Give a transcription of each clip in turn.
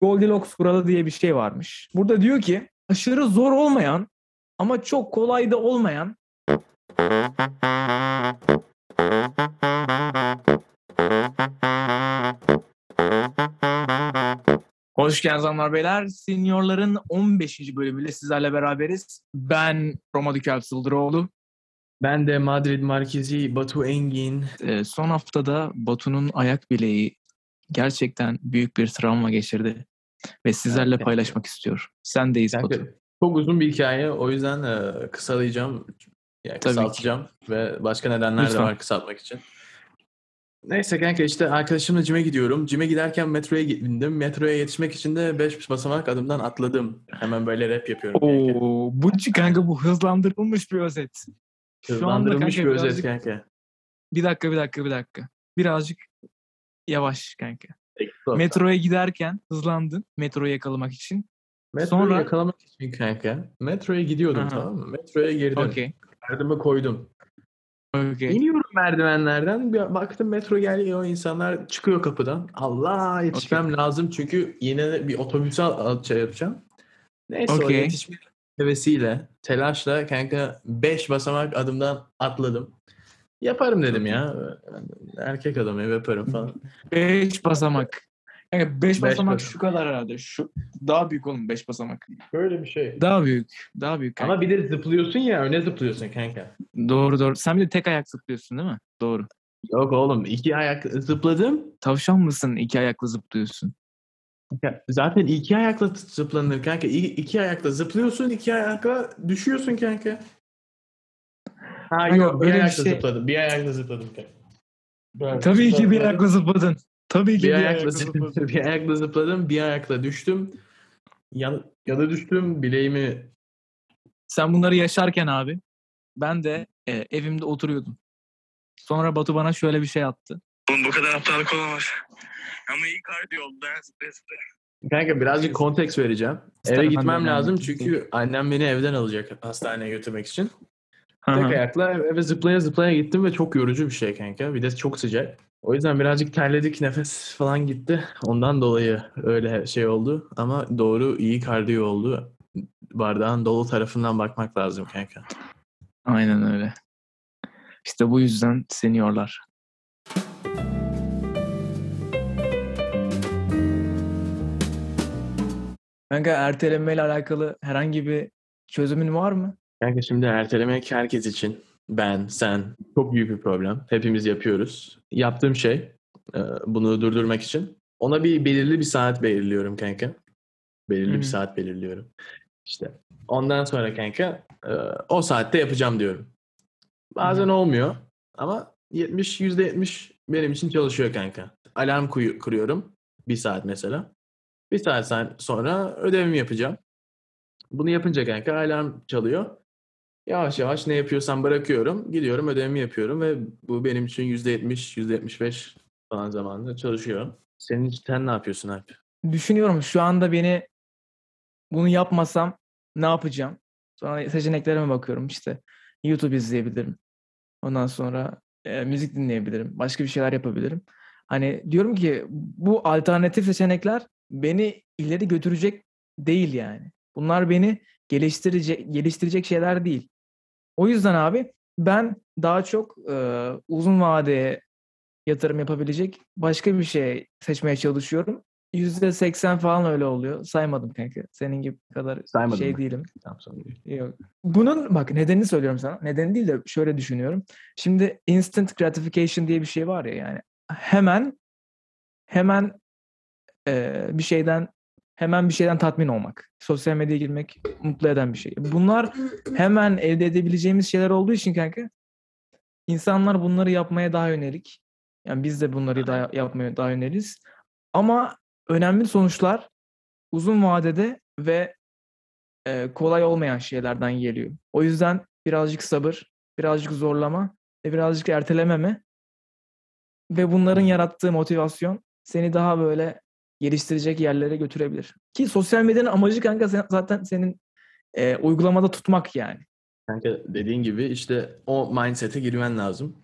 Goldilocks kuralı diye bir şey varmış. Burada diyor ki aşırı zor olmayan ama çok kolay da olmayan Hoş geldiniz hanımlar beyler. Seniorların 15. bölümüyle sizlerle beraberiz. Ben Roma Dükel Sıldıroğlu. Ben de Madrid Markezi Batu Engin. Ee, son haftada Batu'nun ayak bileği gerçekten büyük bir travma geçirdi. Ve sizlerle Evet. paylaşmak istiyor. Sendeyiz Kanka, Batu. çok uzun bir hikaye. O yüzden e, kısalayacağım. Yani Tabii ki. kısaltacağım. Ve başka nedenler Lütfen. de var kısaltmak için. Neyse kanka işte arkadaşımla cime gidiyorum. Cime giderken metroya bindim. Metroya yetişmek için de 5 basamak adımdan atladım. Hemen böyle rap yapıyorum. Oo, bu kanka bu hızlandırılmış bir özet. Şu anda Hızlandırılmış kanka bir özet birazcık- kanka. Bir dakika bir dakika bir dakika. Birazcık yavaş kanka. Metro. Metroya giderken hızlandın metroyu yakalamak için. Metroyu Sonra- yakalamak için kanka. Metroya gidiyordum Aha. tamam mı? Metroya girdim. Okey. Yardımı koydum. Okey. İniyorum merdivenlerden. Bir baktım metro geliyor. insanlar çıkıyor kapıdan. Allah yetişmem lazım çünkü yine de bir otobüse şey yapacağım. Neyse o Okey. yetişme hevesiyle, telaşla kanka 5 basamak adımdan atladım. Yaparım dedim ya. Erkek adamı yaparım falan. Beş basamak. Kanka beş Beş basamak basamak. şu kadar herhalde. Şu daha büyük oğlum beş basamak. Böyle bir şey. Daha büyük. Daha büyük kanka. Ama bir de zıplıyorsun ya öne zıplıyorsun kanka. Doğru doğru. Sen bir de tek ayak zıplıyorsun değil mi? Doğru. Yok oğlum iki ayak zıpladım. Tavşan mısın iki ayakla zıplıyorsun? Ya Zaten iki ayakla zıplanır kanka. İ- iki ayakla zıplıyorsun, iki ayakla düşüyorsun kanka. Ha Kanka, yok, bir öyle bir ayakla şey- zıpladım. Bir ayakla zıpladım kanka. Böyle Tabii ki bir zıpladım. ayakla zıpladın. Tabii ki bir bir, ayakla ayakla zıpladım. bir ayakla zıpladım, bir ayakla düştüm. Ya, ya da düştüm, bileğimi Sen bunları yaşarken abi ben de e, evimde oturuyordum. Sonra Batu bana şöyle bir şey attı. Oğlum bu kadar aptallık olamaz. Ama iyi kardiyo oldu. zıplaya. Kanka birazcık konteks vereceğim. İster Eve ben gitmem lazım çünkü annem beni evden alacak hastaneye götürmek için. Tek ayakla eve zıplaya zıplaya gittim ve çok yorucu bir şey kanka. Bir de çok sıcak. O yüzden birazcık terledik, nefes falan gitti. Ondan dolayı öyle şey oldu. Ama doğru iyi kardiyo oldu. Bardağın dolu tarafından bakmak lazım kanka. Aynen öyle. İşte bu yüzden seniorlar. Kanka ertelemeyle alakalı herhangi bir çözümün var mı? Kanka şimdi ertelemek herkes için ben, sen çok büyük bir problem. Hepimiz yapıyoruz. Yaptığım şey e, bunu durdurmak için ona bir belirli bir saat belirliyorum kanka. Belirli Hı bir saat belirliyorum. İşte ondan sonra kanka e, o saatte yapacağım diyorum. Bazen olmuyor ama 70 %70 benim için çalışıyor kanka. Alarm kuruyorum. Bir saat mesela. Bir saat sonra ödevimi yapacağım. Bunu yapınca kanka alarm çalıyor. Yavaş yavaş ne yapıyorsam bırakıyorum. Gidiyorum ödevimi yapıyorum ve bu benim için %70, %75 falan zamanında çalışıyor. Senin için ne yapıyorsun Alp? Düşünüyorum şu anda beni bunu yapmasam ne yapacağım? Sonra seçeneklerime bakıyorum işte. YouTube izleyebilirim. Ondan sonra e, müzik dinleyebilirim. Başka bir şeyler yapabilirim. Hani diyorum ki bu alternatif seçenekler beni ileri götürecek değil yani. Bunlar beni geliştirecek geliştirecek şeyler değil. O yüzden abi ben daha çok e, uzun vadeye yatırım yapabilecek başka bir şey seçmeye çalışıyorum. %80 falan öyle oluyor. Saymadım kanka. Senin gibi kadar Saymadın şey mı? değilim. Tamam. Yok. Bunun bak nedenini söylüyorum sana. Nedeni değil de şöyle düşünüyorum. Şimdi instant gratification diye bir şey var ya yani. Hemen hemen e, bir şeyden hemen bir şeyden tatmin olmak. Sosyal medyaya girmek mutlu eden bir şey. Bunlar hemen elde edebileceğimiz şeyler olduğu için kanka insanlar bunları yapmaya daha yönelik. Yani biz de bunları daha yapmaya daha yöneliz. Ama önemli sonuçlar uzun vadede ve e, kolay olmayan şeylerden geliyor. O yüzden birazcık sabır, birazcık zorlama ve birazcık ertelememe ve bunların yarattığı motivasyon seni daha böyle geliştirecek yerlere götürebilir. Ki sosyal medyanın amacı kanka sen- zaten senin e, uygulamada tutmak yani. Kanka dediğin gibi işte o mindset'e girmen lazım.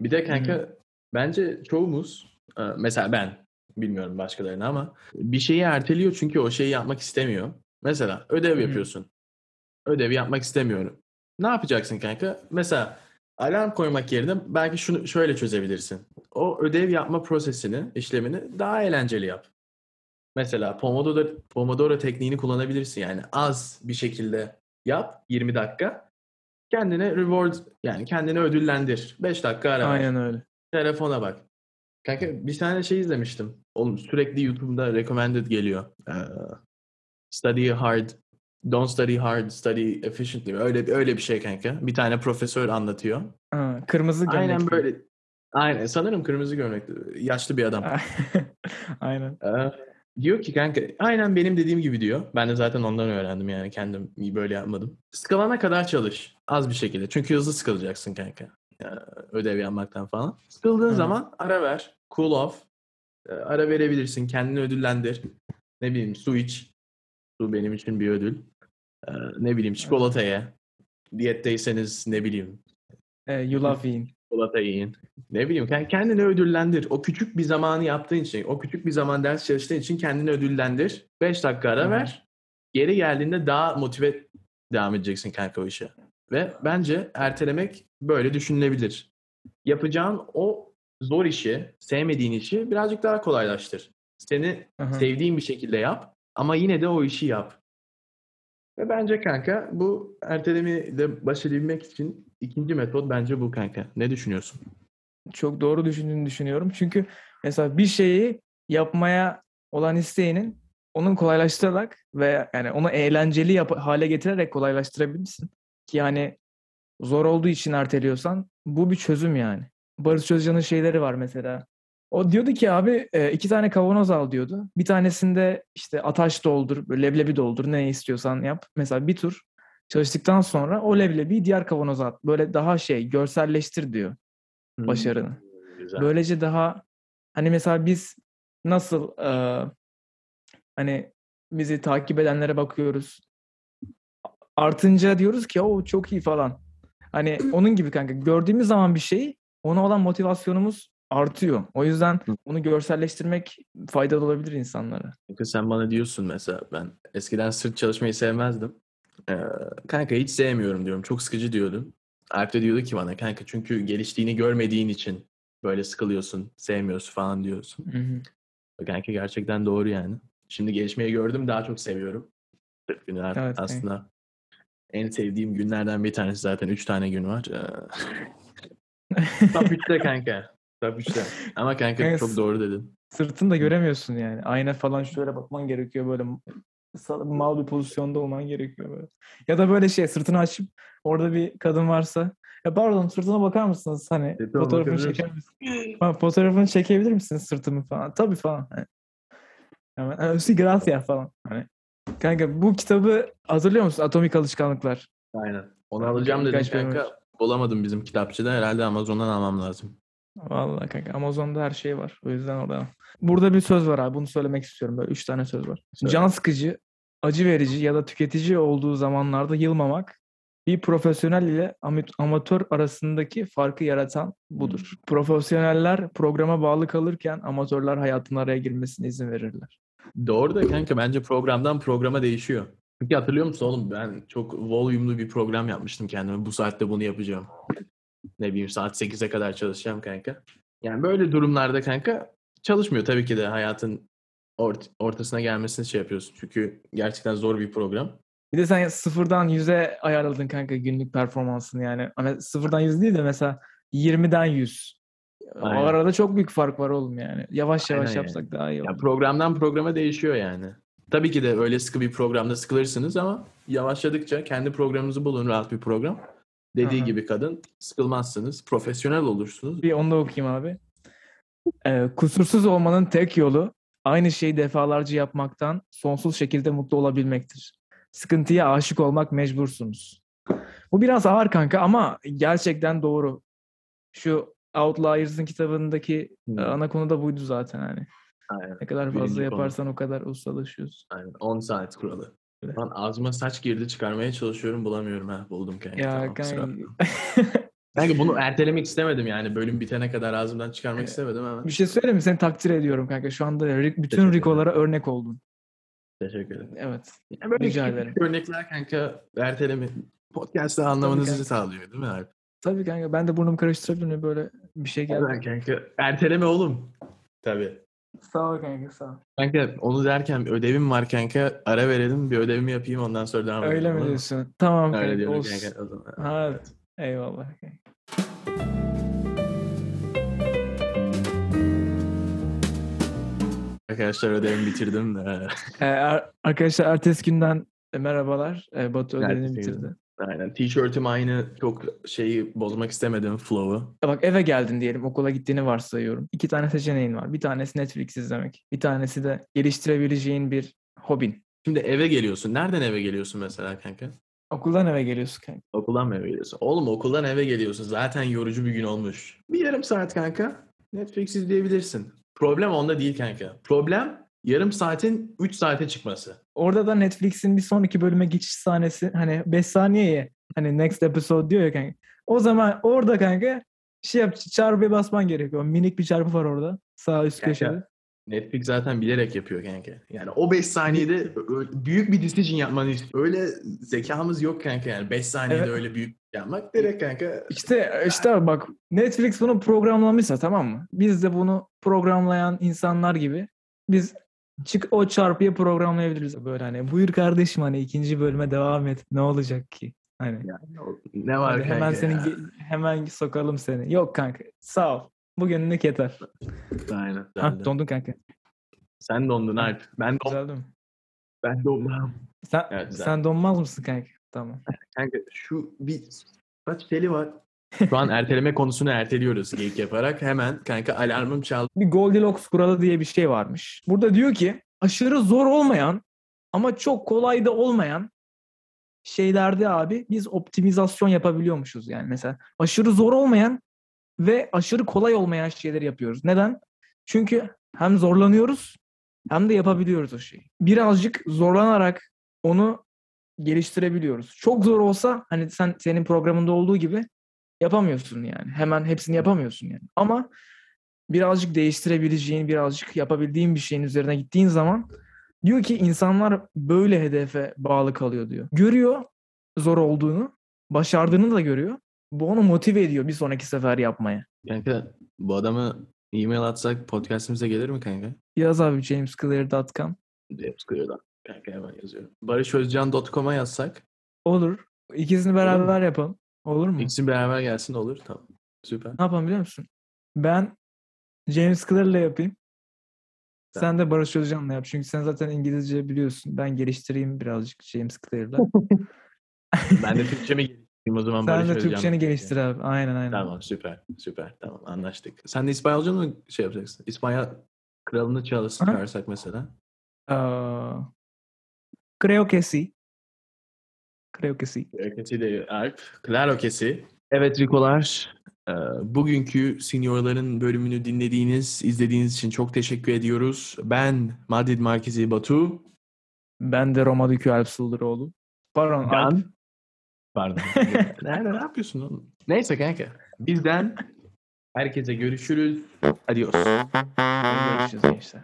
Bir de kanka bence çoğumuz e, mesela ben Bilmiyorum başkalarına ama bir şeyi erteliyor çünkü o şeyi yapmak istemiyor. Mesela ödev hı. yapıyorsun. Ödevi yapmak istemiyorum. Ne yapacaksın kanka? Mesela alarm koymak yerine belki şunu şöyle çözebilirsin. O ödev yapma prosesini, işlemini daha eğlenceli yap. Mesela Pomodoro, Pomodoro tekniğini kullanabilirsin. Yani az bir şekilde yap 20 dakika. Kendine reward yani kendini ödüllendir. 5 dakika ara. Aynen öyle. Telefona bak. Kanka bir tane şey izlemiştim. Oğlum sürekli YouTube'da recommended geliyor. Ee, study hard, don't study hard, study efficiently. Öyle öyle bir şey kanka. Bir tane profesör anlatıyor. Ha, kırmızı gömlekli. Aynen böyle. Aynen sanırım kırmızı gömlekli. Yaşlı bir adam. Aynen. Ee, diyor ki kanka aynen benim dediğim gibi diyor. Ben de zaten ondan öğrendim yani kendim böyle yapmadım. Sıkılana kadar çalış. Az bir şekilde. Çünkü hızlı sıkılacaksın kanka. Yani ödev yapmaktan falan. Sıkıldığın Hı. zaman ara ver. Cool off. Ee, ara verebilirsin. Kendini ödüllendir. Ne bileyim su iç. Su benim için bir ödül. Ee, ne bileyim çikolata ye. Diyetteyseniz ne bileyim E, yulaf yiyin. Çikolata yiyin. Ne bileyim kend- kendini ödüllendir. O küçük bir zamanı yaptığın için, o küçük bir zaman ders çalıştığın için kendini ödüllendir. 5 dakika ara ver. Geri geldiğinde daha motive devam edeceksin kanka o işe. Ve bence ertelemek böyle düşünülebilir. Yapacağın o zor işi, sevmediğin işi birazcık daha kolaylaştır. Seni Aha. sevdiğin bir şekilde yap ama yine de o işi yap. Ve bence kanka bu ertelemeyi de baş edebilmek için ikinci metot bence bu kanka. Ne düşünüyorsun? Çok doğru düşündüğünü düşünüyorum. Çünkü mesela bir şeyi yapmaya olan isteğinin onu kolaylaştırarak ve yani onu eğlenceli yap- hale getirerek kolaylaştırabilirsin. Ki yani zor olduğu için erteliyorsan bu bir çözüm yani. Barış Özcan'ın şeyleri var mesela. O diyordu ki abi e, iki tane kavanoz al diyordu. Bir tanesinde işte ataş doldur, böyle leblebi doldur, ne istiyorsan yap. Mesela bir tur çalıştıktan sonra o leblebiyi diğer kavanoza at. Böyle daha şey görselleştir diyor başarını. Hmm, Güzel. Böylece daha hani mesela biz nasıl eee, hani bizi takip edenlere bakıyoruz. Artınca diyoruz ki o çok iyi falan. Hani onun gibi kanka gördüğümüz zaman bir şeyi ona olan motivasyonumuz artıyor. O yüzden bunu görselleştirmek faydalı olabilir insanlara. Kanka sen bana diyorsun mesela ben eskiden sırt çalışmayı sevmezdim. Ee, kanka hiç sevmiyorum diyorum. Çok sıkıcı diyordun. Alp de diyordu ki bana kanka çünkü geliştiğini görmediğin için böyle sıkılıyorsun, sevmiyorsun falan diyorsun. Kanka gerçekten doğru yani. Şimdi gelişmeyi gördüm daha çok seviyorum. Sırt artık Evet, aslında en sevdiğim günlerden bir tanesi zaten 3 tane gün var. Ee, Top 3'te kanka. Top 3'te. Ama kanka Evet. çok doğru dedin. Sırtını da göremiyorsun yani. Ayna falan şöyle bakman gerekiyor böyle mal bir pozisyonda olman gerekiyor böyle. Ya da böyle şey sırtını açıp orada bir kadın varsa ya pardon sırtına bakar mısınız hani tamam, fotoğrafını çeker misiniz? Fotoğrafını çekebilir misiniz sırtımı falan? Tabii falan. Hani. Hemen "Ah, sí, gracias falan. Hani. Kanka bu kitabı hatırlıyor musun? Atomik Alışkanlıklar. Aynen. Onu Kanka, alacağım dedim kanka. Bulamadım bizim kitapçıda. Herhalde Amazon'dan almam lazım. Vallahi kanka Amazon'da her şey var. O yüzden oradan. Burada bir söz var abi. Bunu söylemek istiyorum. Böyle üç tane söz var. Söyle. Can sıkıcı, acı verici ya da tüketici olduğu zamanlarda yılmamak bir profesyonel ile amatör arasındaki farkı yaratan budur. Profesyoneller programa bağlı kalırken amatörler hayatın araya girmesine izin verirler. Doğru da kanka bence programdan programa değişiyor. Çünkü hatırlıyor musun oğlum ben çok volume'lu bir program yapmıştım kendime. Bu saatte bunu yapacağım. Ne bileyim saat 8'e kadar çalışacağım kanka. Yani böyle durumlarda kanka çalışmıyor tabii ki de hayatın ort- ortasına gelmesini şey yapıyorsun. Çünkü gerçekten zor bir program. Bir de sen sıfırdan yüze ayarladın kanka günlük performansını yani. Ama sıfırdan yüz değil de mesela 20'den 100. O Aynen. arada çok büyük fark var oğlum yani. Yavaş yavaş Aynen yani. yapsak daha iyi olur. Ya programdan programa değişiyor yani. Tabii ki de öyle sıkı bir programda sıkılırsınız ama yavaşladıkça kendi programınızı bulun rahat bir program. Dediği Aha. gibi kadın sıkılmazsınız, profesyonel olursunuz. Bir onu da okuyayım abi. Ee, kusursuz olmanın tek yolu aynı şeyi defalarca yapmaktan sonsuz şekilde mutlu olabilmektir. Sıkıntıya aşık olmak mecbursunuz. Bu biraz ağır kanka ama gerçekten doğru. Şu Outliers'ın kitabındaki Hmm. e, ana konu da buydu zaten hani. Aynen. Ne kadar Birinci fazla konu. yaparsan o kadar ustalaşıyorsun. Aynen. 10 saat kuralı. Evet. Lan ağzıma saç girdi çıkarmaya çalışıyorum bulamıyorum ha buldum kanka. Ya tamam, kanka. bunu ertelemek istemedim yani. Bölüm bitene kadar ağzımdan çıkarmak istemedim ama. Bir şey söyleyeyim mi? Seni takdir ediyorum kanka. Şu anda Rick- bütün Rico'lara örnek oldun. Teşekkür ederim. Evet. Ya böyle Rica ederim. örnekler kanka erteleme podcast'ı anlamanızı sağlıyor değil mi abi? Tabii kanka ben de burnumu karıştırabilirim böyle bir şey geldi. Evet kanka. Erteleme oğlum. Tabii. Sağ ol kanka sağ ol. Kanka onu derken ödevim var kanka. Ara verelim bir ödevimi yapayım ondan sonra devam edelim. Öyle mi diyorsun? Tamam Öyle kanka diyorum olsun. kanka. O zaman. Ha, Evet. Eyvallah kanka. Arkadaşlar ödevimi bitirdim de. Ee, ar- arkadaşlar ertesi günden e, merhabalar. Ee, Batu ödevini Ertesi bitirdi. günden. Aynen. Tişörtüm aynı. Çok şeyi bozmak istemedim flow'u. Ya Bak eve geldin diyelim. Okula gittiğini varsayıyorum. İki tane seçeneğin var. Bir tanesi Netflix izlemek. Bir tanesi de geliştirebileceğin bir hobin. Şimdi eve geliyorsun. Nereden eve geliyorsun mesela kanka? Okuldan eve geliyorsun kanka. Okuldan mı eve geliyorsun? Oğlum okuldan eve geliyorsun. Zaten yorucu bir gün olmuş. Bir yarım saat kanka. Netflix izleyebilirsin. Problem onda değil kanka. Problem yarım saatin 3 saate çıkması. Orada da Netflix'in bir sonraki bölüme geçiş sahnesi hani 5 saniyeye hani next episode diyor ya kanka. O zaman orada kanka şey yap çarpıya basman gerekiyor. Minik bir çarpı var orada. Sağ üst Kanka, köşede. Netflix zaten bilerek yapıyor kanka. Yani o 5 saniyede büyük bir decision yapmanı istiyor. Öyle zekamız yok kanka yani. 5 saniyede Evet. öyle büyük yapmak direkt kanka. İşte işte bak Netflix bunu programlamışsa tamam mı? Biz de bunu programlayan insanlar gibi biz çık o çarpıyı programlayabiliriz böyle hani. Buyur kardeşim hani ikinci bölüme devam et. Ne olacak ki? Hani Yani o- ne var hadi kanka hemen seni ya? hemen sokalım seni. Yok kanka. Sağ ol. Bugünlük yeter. Aynen. Ha, dondun kanka. Sen dondun Alp. Ben, don Güzel mi? ben dondum. Sen, Evet, sen donmaz mısın kanka? Tamam. Kanka şu bir kaç teli var. Şu an erteleme konusunu erteliyoruz geyik yaparak. Hemen kanka alarmım çaldı. bir Goldilocks kuralı diye bir şey varmış. Burada diyor ki aşırı zor olmayan ama çok kolay da olmayan şeylerde abi biz optimizasyon yapabiliyormuşuz yani. Mesela aşırı zor olmayan ve aşırı kolay olmayan şeyleri yapıyoruz. Neden? Çünkü hem zorlanıyoruz hem de yapabiliyoruz o şeyi. Birazcık zorlanarak onu geliştirebiliyoruz. Çok zor olsa hani sen senin programında olduğu gibi yapamıyorsun yani. Hemen hepsini yapamıyorsun yani. Ama birazcık değiştirebileceğin, birazcık yapabildiğin bir şeyin üzerine gittiğin zaman diyor ki insanlar böyle hedefe bağlı kalıyor diyor. Görüyor zor olduğunu, başardığını da görüyor. Bu onu motive ediyor bir sonraki sefer yapmaya. Kanka bu adamı e-mail atsak podcastimize gelir mi kanka? Yaz abi jamesclear.com. James Clear'dan. Kanka hemen yazıyorum. barışözcan.com'a yazsak. Olur. İkisini beraber yapalım. Olur mu? İkisi beraber gelsin olur. Tamam. Süper. Ne yapalım biliyor musun? Ben James Clear'la yapayım. Sen de Barış Özcan'la yap. Çünkü sen zaten İngilizce biliyorsun. Ben geliştireyim birazcık James Clear'la. Ben de Türkçemi geliştireyim o zaman. sen Barış de Özcan. Türkçeni geliştir abi. Aynen aynen. Tamam süper. Süper. Tamam anlaştık. Sen de İspanyolca mı şey yapacaksın? İspanya kralını çağırsak mesela. Aa, creo que sí. Creo que sí. Ötesi de Alp. Claro kesi. Evet Rikolar. e, Bugünkü Seniorların bölümünü dinlediğiniz, izlediğiniz için çok teşekkür ediyoruz. Ben Madrid Merkezi Batu. Ben de Roma Dükü Alp Sıldıroğlu. Pardon Alp. Ben... Pardon. Nerede ne yapıyorsun oğlum? Neyse kanka. Bizden herkese görüşürüz. Adios. Görüşürüz gençler.